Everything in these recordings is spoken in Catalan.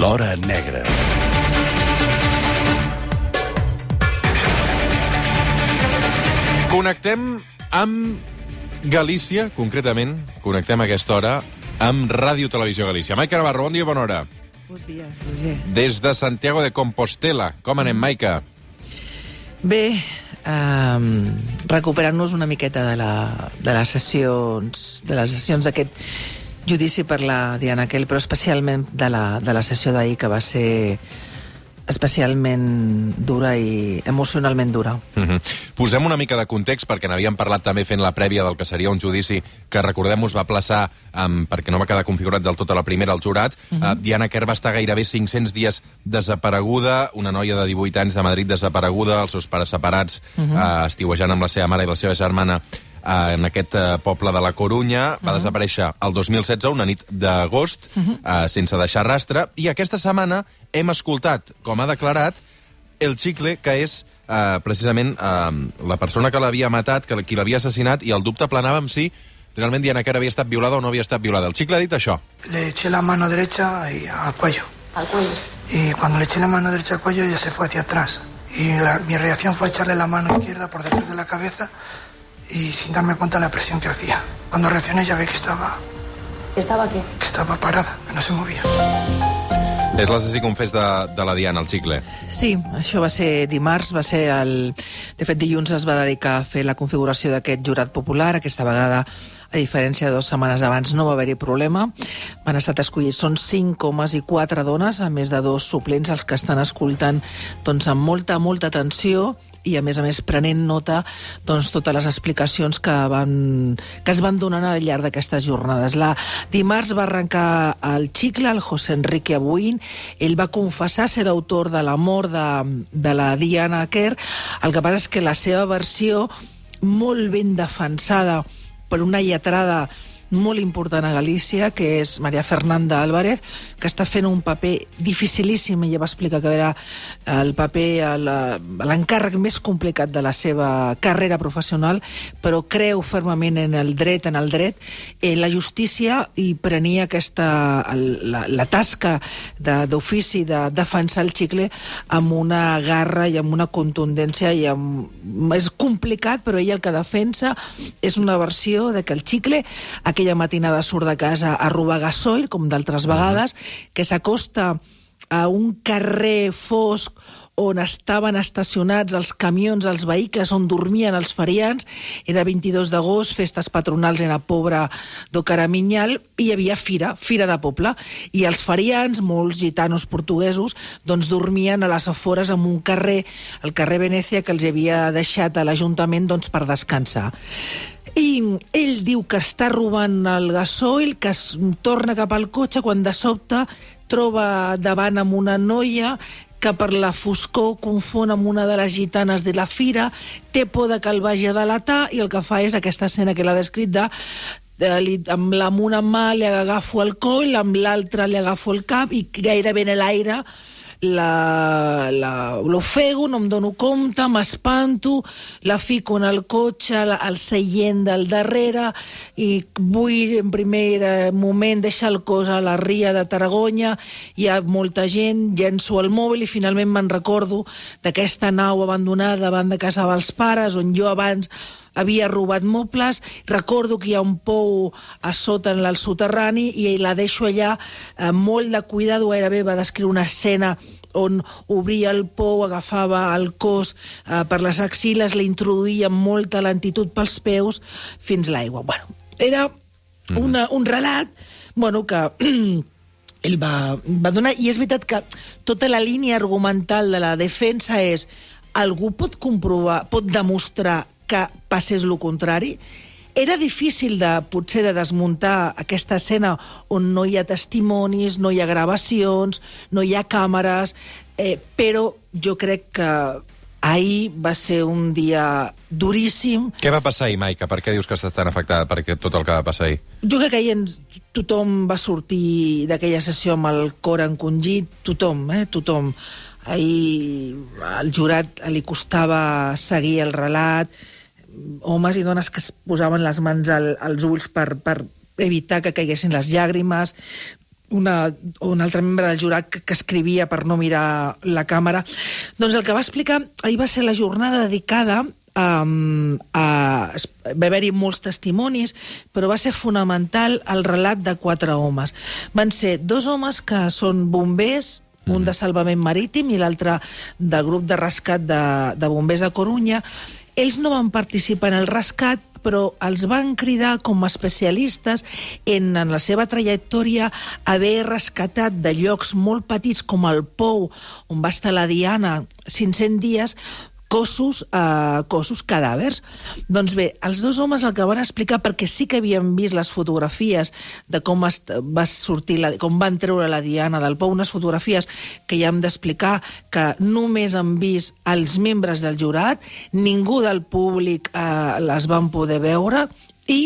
L'Hora Negra. Connectem amb Galícia, concretament, connectem a aquesta hora amb Ràdio Televisió Galícia. Maica Navarro, bon dia, bona hora. Bons dies, Roger. Des de Santiago de Compostela. Com anem, Maica? Bé, um, recuperant-nos una miqueta de, la, de les sessions de les sessions d'aquest judici per la Diana Kell, però especialment de la, de la sessió d'ahir, que va ser especialment dura i emocionalment dura. Uh -huh. Posem una mica de context, perquè n'havíem parlat també fent la prèvia del que seria un judici que, recordem-nos, va plaçar, um, perquè no va quedar configurat del tot a la primera, el jurat. Uh -huh. uh, Diana Kerr va estar gairebé 500 dies desapareguda, una noia de 18 anys de Madrid desapareguda, els seus pares separats, uh -huh. uh, estiuejant amb la seva mare i la seva germana en aquest eh, poble de la Corunya. Va uh -huh. desaparèixer el 2016, una nit d'agost, uh -huh. eh, sense deixar rastre. I aquesta setmana hem escoltat, com ha declarat, el Chicle, que és eh, precisament eh, la persona que l'havia matat, que qui l'havia assassinat, i el dubte planava amb si realment Diana Kerr havia estat violada o no havia estat violada. El Chicle ha dit això. Le eché la mano derecha y al cuello. Al cuello. Y cuando le eché la mano derecha al cuello, ella se fue hacia atrás. Y la- mi reacción fue echarle la mano izquierda por detrás de la cabeza y sin darme cuenta de la presión que hacía. Cuando reaccioné ya vi que estaba, ¿Estaba qué? que estaba parada, que no se movía. És l'assassí confés de, de la Diana, el Chicle. Sí, això va ser dimarts, va ser el... De fet, dilluns es va dedicar a fer la configuració d'aquest jurat popular. Aquesta vegada, a diferència de dues setmanes abans, no va haver-hi problema. Van estat escollits, són cinc homes i quatre dones, a més de dos suplents, els que estan escoltant doncs, amb molta, molta atenció i, a més a més, prenent nota doncs, totes les explicacions que, van, que es van donant al llarg d'aquestes jornades. La dimarts va arrencar el Chicle, el José Enrique Abuín. Ell va confessar ser l'autor de la mort de, de la Diana Kerr. El que passa és que la seva versió, molt ben defensada per una lletrada molt important a Galícia, que és Maria Fernanda Álvarez, que està fent un paper dificilíssim, ella va explicar que era el paper, el- l'encàrrec més complicat de la seva carrera professional, però creu fermament en el dret, en el dret, en la justícia i prenia aquesta, la, la tasca d'ofici de, de defensar el xicle amb una garra i amb una contundència i amb... és complicat, però ella el que defensa és una versió de que el xicle aquella matinada surt de casa a robar gasoil, com d'altres vegades, que s'acosta a un carrer fosc on estaven estacionats els camions, els vehicles, on dormien els ferians. Era 22 d'agost, festes patronals en la pobra do Caraminyal, i hi havia fira, fira de poble. I els ferians, molts gitanos portuguesos, doncs dormien a les afores en un carrer, el carrer Venècia, que els havia deixat a l'Ajuntament doncs, per descansar. I ell diu que està robant el gasoil, que es torna cap al cotxe quan de sobte troba davant amb una noia que per la foscor confon amb una de les gitanes de la fira, té por de que el vagi a delatar i el que fa és aquesta escena que l'ha descrit de li, amb, la, amb una mà li agafo el coll, amb l'altra li agafo el cap i gairebé en l'aire la- la- l'ofego, no em dono compte, m'espanto, la fico en el cotxe, al, al seient del darrere, i vull en primer moment deixar el cos a la ria de Tarragona, hi ha molta gent, llenço el mòbil i finalment me'n recordo d'aquesta nau abandonada davant de casa dels pares, on jo abans havia robat mobles, recordo que hi ha un pou a sota en el soterrani i la deixo allà eh, molt de cuidado, gairebé va descriure una escena on obria el pou, agafava el cos eh, per les axiles, l'introduïa amb molta lentitud pels peus fins l'aigua. Bueno, era una, un relat bueno, que ell va, va donar, i és veritat que tota la línia argumental de la defensa és algú pot comprovar, pot demostrar que passés el contrari? Era difícil de, potser de desmuntar aquesta escena on no hi ha testimonis, no hi ha gravacions, no hi ha càmeres, eh, però jo crec que ahir va ser un dia duríssim, Què va passar ahir, Maica? Per què dius que estàs tan afectada per tot el que va passar ahir? jo crec que ahir ens, tothom va sortir d'aquella sessió amb el cor encongit, tothom, eh, tothom. Ahir al jurat li costava seguir el relat, homes i dones que es posaven les mans al, als ulls per, per evitar que caiguessin les llàgrimes, una, un altre membre del jurat que, que escrivia per no mirar la càmera. Doncs el que va explicar ahir va ser la jornada dedicada um, a, va haver-hi molts testimonis, però va ser fonamental el relat de quatre homes. Van ser dos homes que són bombers, un de salvament marítim i l'altre del grup de rescat de, de bombers de Corunya. Ells no van participar en el rescat, però els van cridar com a especialistes en, en la seva trajectòria haver rescatat de llocs molt petits com el Pou, on va estar la Diana 500 dies, cossos, eh, cossos cadàvers. Doncs bé, els dos homes el que van explicar, perquè sí que havien vist les fotografies de com va sortir, la, com van treure la Diana del Pou, unes fotografies que ja hem d'explicar que només han vist els membres del jurat, ningú del públic eh, les van poder veure, i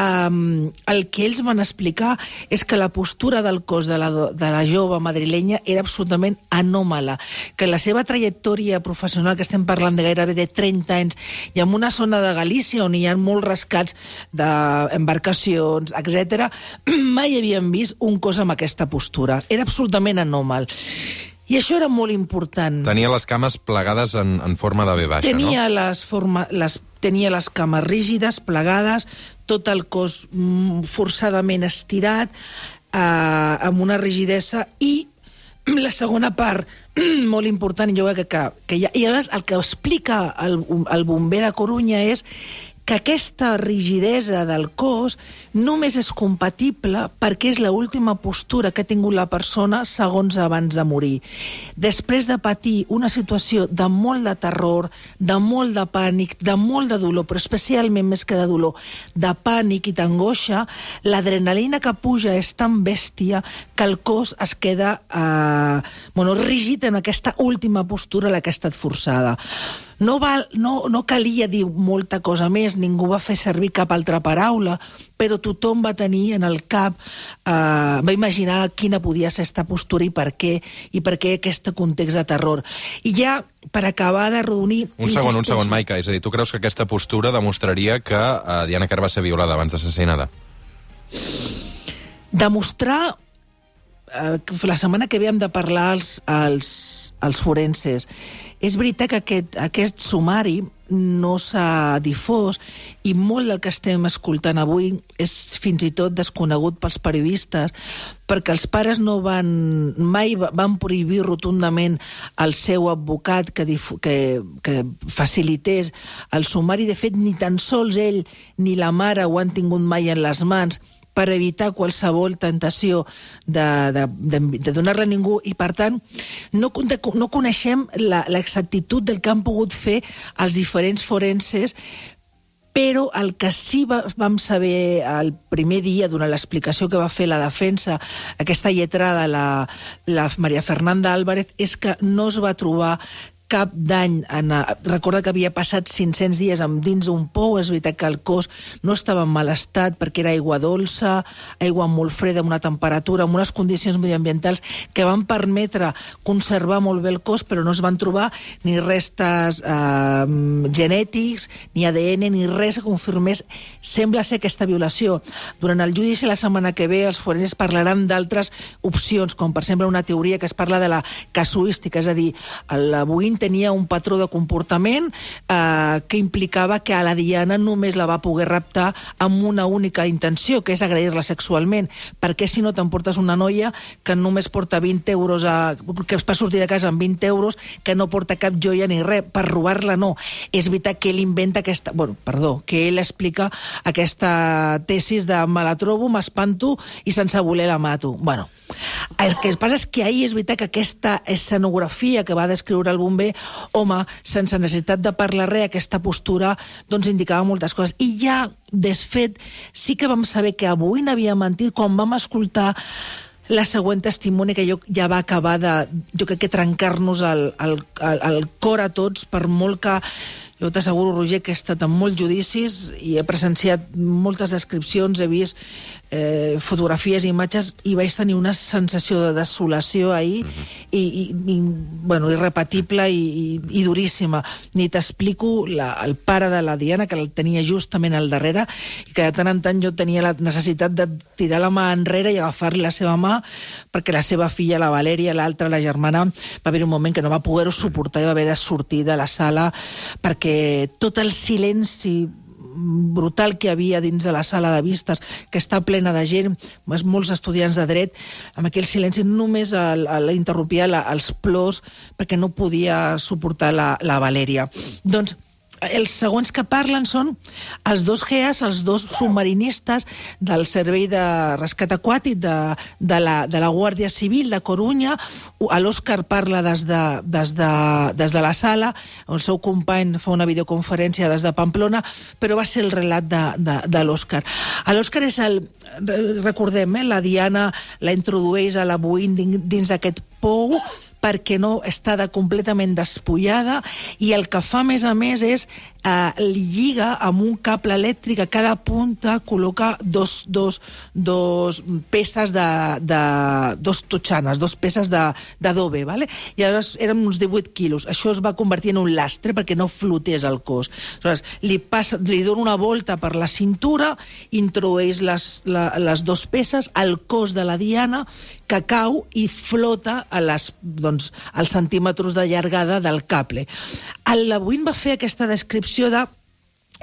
um, el que ells van explicar és que la postura del cos de la, de la jove madrilenya era absolutament anòmala, que la seva trajectòria professional, que estem parlant de gairebé de 30 anys, i en una zona de Galícia on hi ha molts rescats d'embarcacions, etc., mai havien vist un cos amb aquesta postura. Era absolutament anòmal. I això era molt important. Tenia les cames plegades en, en forma de B baixa, tenia no? Les forma, les, tenia les cames rígides, plegades, tot el cos mm, forçadament estirat, eh, amb una rigidesa, i la segona part, molt important, jo crec que, que, que ja, i llavors el que explica el, el bomber de Corunya és que aquesta rigidesa del cos només és compatible perquè és l'última postura que ha tingut la persona segons abans de morir. Després de patir una situació de molt de terror, de molt de pànic, de molt de dolor, però especialment més que de dolor, de pànic i d'angoixa, l'adrenalina que puja és tan bèstia que el cos es queda eh, bueno, rígid en aquesta última postura a la que ha estat forçada. No, val, no, no calia dir molta cosa més, ningú va fer servir cap altra paraula, però tothom va tenir en el cap, eh, va imaginar quina podia ser aquesta postura i per què, i per què aquest context de terror. I ja, per acabar de reunir... Un segon, un segon, Maica. És a dir, tu creus que aquesta postura demostraria que eh, Diana Kerr va ser violada abans d'assassinada? Demostrar eh, la setmana que ve hem de parlar als, als, als forenses. És veritat que aquest, aquest sumari no s'ha difós i molt del que estem escoltant avui és fins i tot desconegut pels periodistes perquè els pares no van mai van prohibir rotundament al seu advocat que, que, que facilités el sumari. De fet, ni tan sols ell ni la mare ho han tingut mai en les mans per evitar qualsevol tentació de, de, de, de donar-la a ningú i, per tant, no, no coneixem l'exactitud del que han pogut fer els diferents forenses però el que sí vam saber el primer dia, durant l'explicació que va fer la defensa, aquesta lletrada, la, la Maria Fernanda Álvarez, és que no es va trobar cap dany. En, recorda que havia passat 500 dies amb dins un pou, és veritat que el cos no estava en mal estat perquè era aigua dolça, aigua molt freda, amb una temperatura, amb unes condicions mediambientals que van permetre conservar molt bé el cos, però no es van trobar ni restes eh, genètics, ni ADN, ni res que confirmés sembla ser aquesta violació. Durant el judici la setmana que ve els forenses parlaran d'altres opcions, com per exemple una teoria que es parla de la casuística, és a dir, buint tenia un patró de comportament eh, que implicava que a la Diana només la va poder raptar amb una única intenció, que és agrair-la sexualment. Perquè si no t'emportes una noia que només porta 20 euros, a, que va sortir de casa amb 20 euros, que no porta cap joia ni res, per robar-la no. És veritat que ell inventa aquesta... Bueno, perdó, que ell explica aquesta tesis de me la trobo, m'espanto i sense voler la mato. Bueno, el que passa és que ahir és veritat que aquesta escenografia que va descriure el bomber, home, sense necessitat de parlar res, aquesta postura doncs indicava moltes coses. I ja, desfet, sí que vam saber que avui n'havia mentit quan vam escoltar la següent testimoni que jo ja va acabar de, jo crec que trencar-nos el, el, el, el cor a tots per molt que Jo t'asseguro, Roger, que he estat en molts judicis i he presenciat moltes descripcions, he vist eh, fotografies, imatges, i vaig tenir una sensació de desolació ahir, uh -huh. i, i, i, bueno, irrepetible i, i, i duríssima. Ni t'explico el pare de la Diana, que el tenia justament al darrere, i que de tant en tant jo tenia la necessitat de tirar la mà enrere i agafar-li la seva mà, perquè la seva filla, la Valèria, l'altra, la germana, va haver un moment que no va poder-ho suportar i va haver de sortir de la sala perquè tot el silenci brutal que havia dins de la sala de vistes, que està plena de gent, molts estudiants de dret, amb aquell silenci només el, el, interrompia la, els plors perquè no podia suportar la, la Valèria. Doncs els següents que parlen són els dos GEAs, els dos submarinistes del Servei de Rescat Aquàtic de, de, la, de la Guàrdia Civil de Corunya. L'Òscar parla des de, des, de, des de la sala, el seu company fa una videoconferència des de Pamplona, però va ser el relat de, de, de l'Òscar. L'Òscar és el... Recordem, eh, la Diana la introdueix a la Boeing dins d'aquest pou, perquè no està de completament despullada i el que fa, a més a més, és eh, li lliga amb un cable elèctric a cada punta, col·loca dos, dos, dos peces de, de... dos totxanes, dos peces d'adobe, vale? i aleshores eren uns 18 quilos. Això es va convertir en un lastre perquè no flotés el cos. Aleshores, li, passa, li dona una volta per la cintura, introdueix les, la, les dos peces, al cos de la Diana, que cau i flota a les, doncs, als centímetres de llargada del cable. El Labuin va fer aquesta descripció de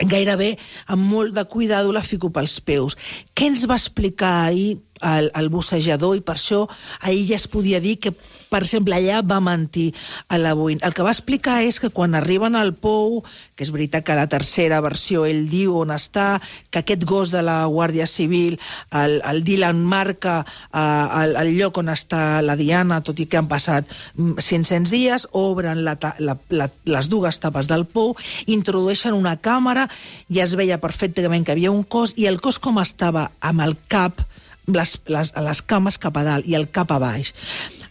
gairebé amb molt de cuidado la fico pels peus. Què ens va explicar ahir el, el bussejador i per això ahir ja es podia dir que per exemple, allà va mentir a la Boeing. El que va explicar és que quan arriben al pou, que és veritat que la tercera versió ell diu on està, que aquest gos de la Guàrdia Civil, el, el Dylan marca eh, el, el lloc on està la Diana, tot i que han passat 500 mm, dies, obren la, la, la, les dues tapes del pou, introdueixen una càmera i es veia perfectament que havia un cos i el cos com estava amb el cap les, les, les cames cap a dalt i el cap a baix.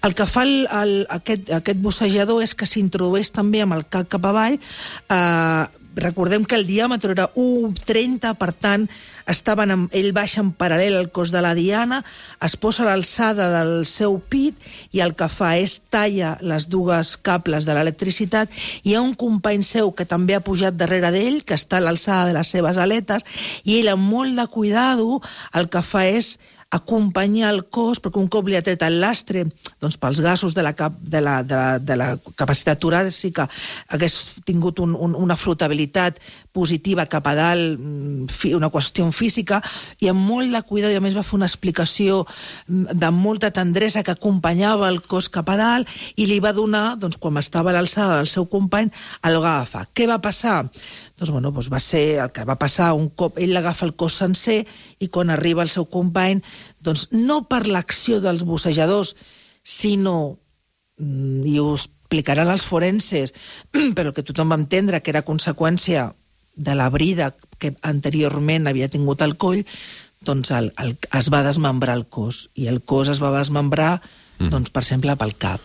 El que fa el, el, aquest, aquest bussejador és que s'introdueix també amb el cap cap avall eh, recordem que el diàmetre era 1,30, per tant, estaven amb, ell baixa en paral·lel al cos de la Diana, es posa a l'alçada del seu pit i el que fa és talla les dues cables de l'electricitat hi ha un company seu que també ha pujat darrere d'ell, que està a l'alçada de les seves aletes, i ell amb molt de cuidado el que fa és acompanyar el cos, perquè un cop li ha tret el lastre, doncs pels gasos de la, cap, de la, de la, de la capacitat toràcica hagués tingut un, un, una flotabilitat positiva cap a dalt, mm, una qüestió física, i amb molt de cuidado, i a més va fer una explicació mm, de molta tendresa que acompanyava el cos cap a dalt i li va donar, doncs, quan estava a l'alçada del seu company, el que agafa. Què va passar? Doncs, bueno, doncs va ser el que va passar un cop ell l'agafa el cos sencer i quan arriba el seu company, doncs no per l'acció dels bussejadors, sinó, mm, i ho explicaran els forenses, però que tothom va entendre que era conseqüència de la brida que anteriorment havia tingut al coll, doncs el, el, es va desmembrar el cos, i el cos es va desmembrar, mm. doncs, per exemple, pel cap.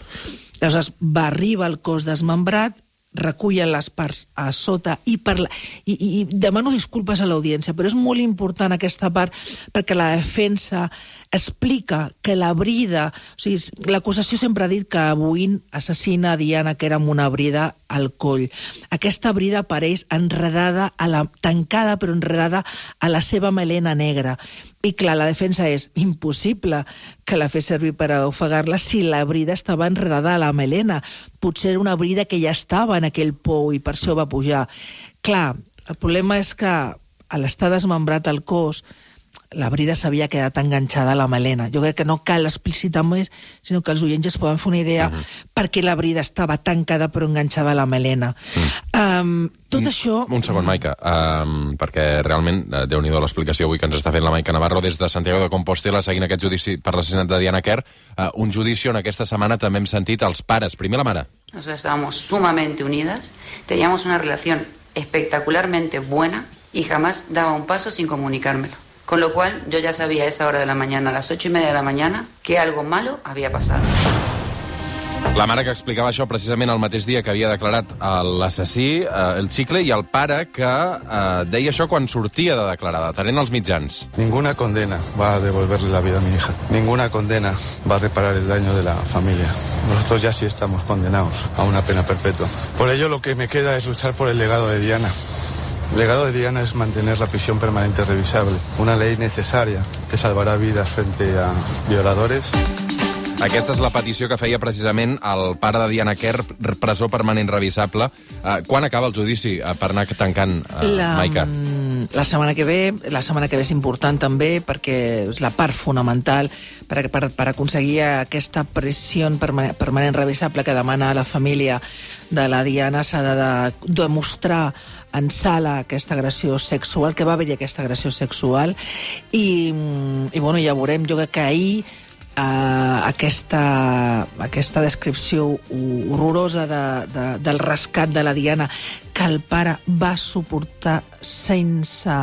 Llavors va arribar el cos desmembrat, recullen les parts a sota i, per la, i, i, i demano disculpes a l'audiència, però és molt important aquesta part perquè la defensa explica que la brida... O sigui, l'acusació sempre ha dit que Buin assassina Diana, que era amb una brida al coll. Aquesta brida apareix enredada, a la, tancada però enredada a la seva melena negra. I clar, la defensa és impossible que la fes servir per ofegar-la si la brida estava enredada a la melena. Potser era una brida que ja estava en aquell pou i per això va pujar. Clar, el problema és que a l'estar desmembrat el cos, la brida s'havia quedat enganxada a la melena. Jo crec que no cal explicitar més, sinó que els oients es poden fer una idea uh mhm. -huh. perquè la brida estava tancada però enganxada a la melena. Uh -huh. um, tot això... Un segon, Maica, um, perquè realment, eh, déu nhi l'explicació avui que ens està fent la Maica Navarro des de Santiago de Compostela, seguint aquest judici per l'assassinat de Diana Kerr, uh, un judici on aquesta setmana també hem sentit els pares. Primer la mare. Nosotros estábamos sumamente unidas, teníamos una relación espectacularmente buena y jamás daba un paso sin comunicármelo. Con lo cual yo ya sabía a esa hora de la mañana, a las ocho y media de la mañana, que algo malo había pasado. La mare que explicava això precisament el mateix dia que havia declarat l'assassí, eh, el xicle, i el pare que eh, deia això quan sortia de declarar, detenent els mitjans. Ninguna condena va a devolverle la vida a mi hija. Ninguna condena va a reparar el daño de la familia. Nosotros ya sí estamos condenados a una pena perpetua. Por ello lo que me queda es luchar por el legado de Diana. El legado de Diana es mantener la prisión permanente revisable, una ley necesaria que salvará vidas frente a violadores. Aquesta és la petició que feia precisament el pare de Diana Kerr, presó permanent revisable. Uh, quan acaba el judici uh, per anar tancant, uh, la, Maica? mm, la setmana que ve, la setmana que ve és important també perquè és la part fonamental per, per, per aconseguir aquesta pressió permanent, permanent revisable que demana la família de la Diana s'ha de, de demostrar en sala aquesta agressió sexual, que va haver-hi aquesta agressió sexual i, mm, i bueno, ja veurem, jo crec que ahir eh, aquesta, aquesta descripció horrorosa de, de, del rescat de la Diana que el pare va suportar sense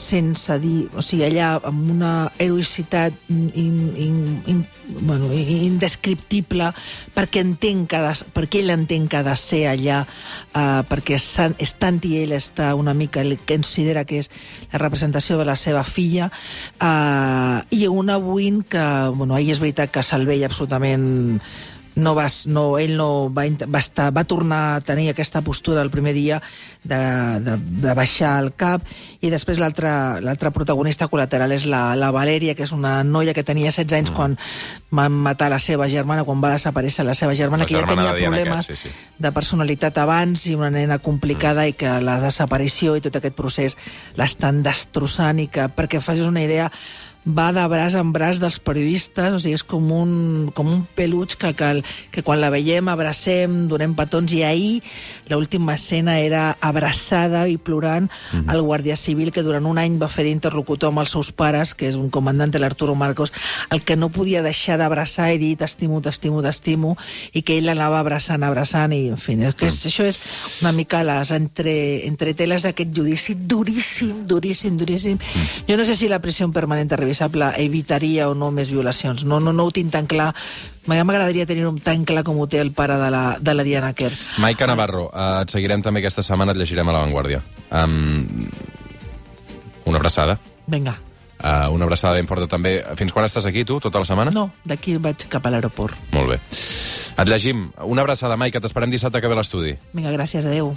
sense dir, o sigui, allà amb una heroïcitat in, in, in, bueno, indescriptible perquè entenc que de, perquè ell entén que ha de ser allà uh, perquè és, és tant i ell està una mica el que considera que és la representació de la seva filla uh, i una Win que, bueno, ahir és veritat que se'l veia absolutament no vas, no, ell no va, va, estar, va tornar a tenir aquesta postura el primer dia de, de, de baixar el cap i després l'altre protagonista col·lateral és la, la Valeria, que és una noia que tenia 16 anys mm. quan van matar la seva germana, quan va desaparèixer la seva germana, la que germana ja tenia problemes sí, sí. de personalitat abans i una nena complicada mm. i que la desaparició i tot aquest procés l'estan destrossant i que, perquè facis una idea, va de braç en braç dels periodistes, o sigui, és com un, com un peluig que, que, que quan la veiem abracem, donem petons, i ahir l'última escena era abraçada i plorant mm -hmm. el guàrdia civil que durant un any va fer d'interlocutor amb els seus pares, que és un comandant, l'Arturo Marcos, el que no podia deixar d'abraçar i dir t'estimo, t'estimo, t'estimo, i que ell l'anava abraçant, abraçant, i en fi, és que és, això és una mica les entre, entreteles d'aquest judici duríssim, duríssim, duríssim. Mm. Jo no sé si la pressió permanent revisable evitaria o no més violacions. No, no, no ho tinc tan clar. Ja m'agradaria tenir-ho tan clar com ho té el pare de la, de la Diana Kerr. Maica Navarro, uh, et seguirem també aquesta setmana, et llegirem a La Vanguardia. Um, una abraçada. Vinga. Uh, una abraçada ben forta també. Fins quan estàs aquí, tu, tota la setmana? No, d'aquí vaig cap a l'aeroport. Molt bé. Et llegim. Una abraçada, Maica. T'esperem dissabte que ve l'estudi. Vinga, gràcies. Adéu.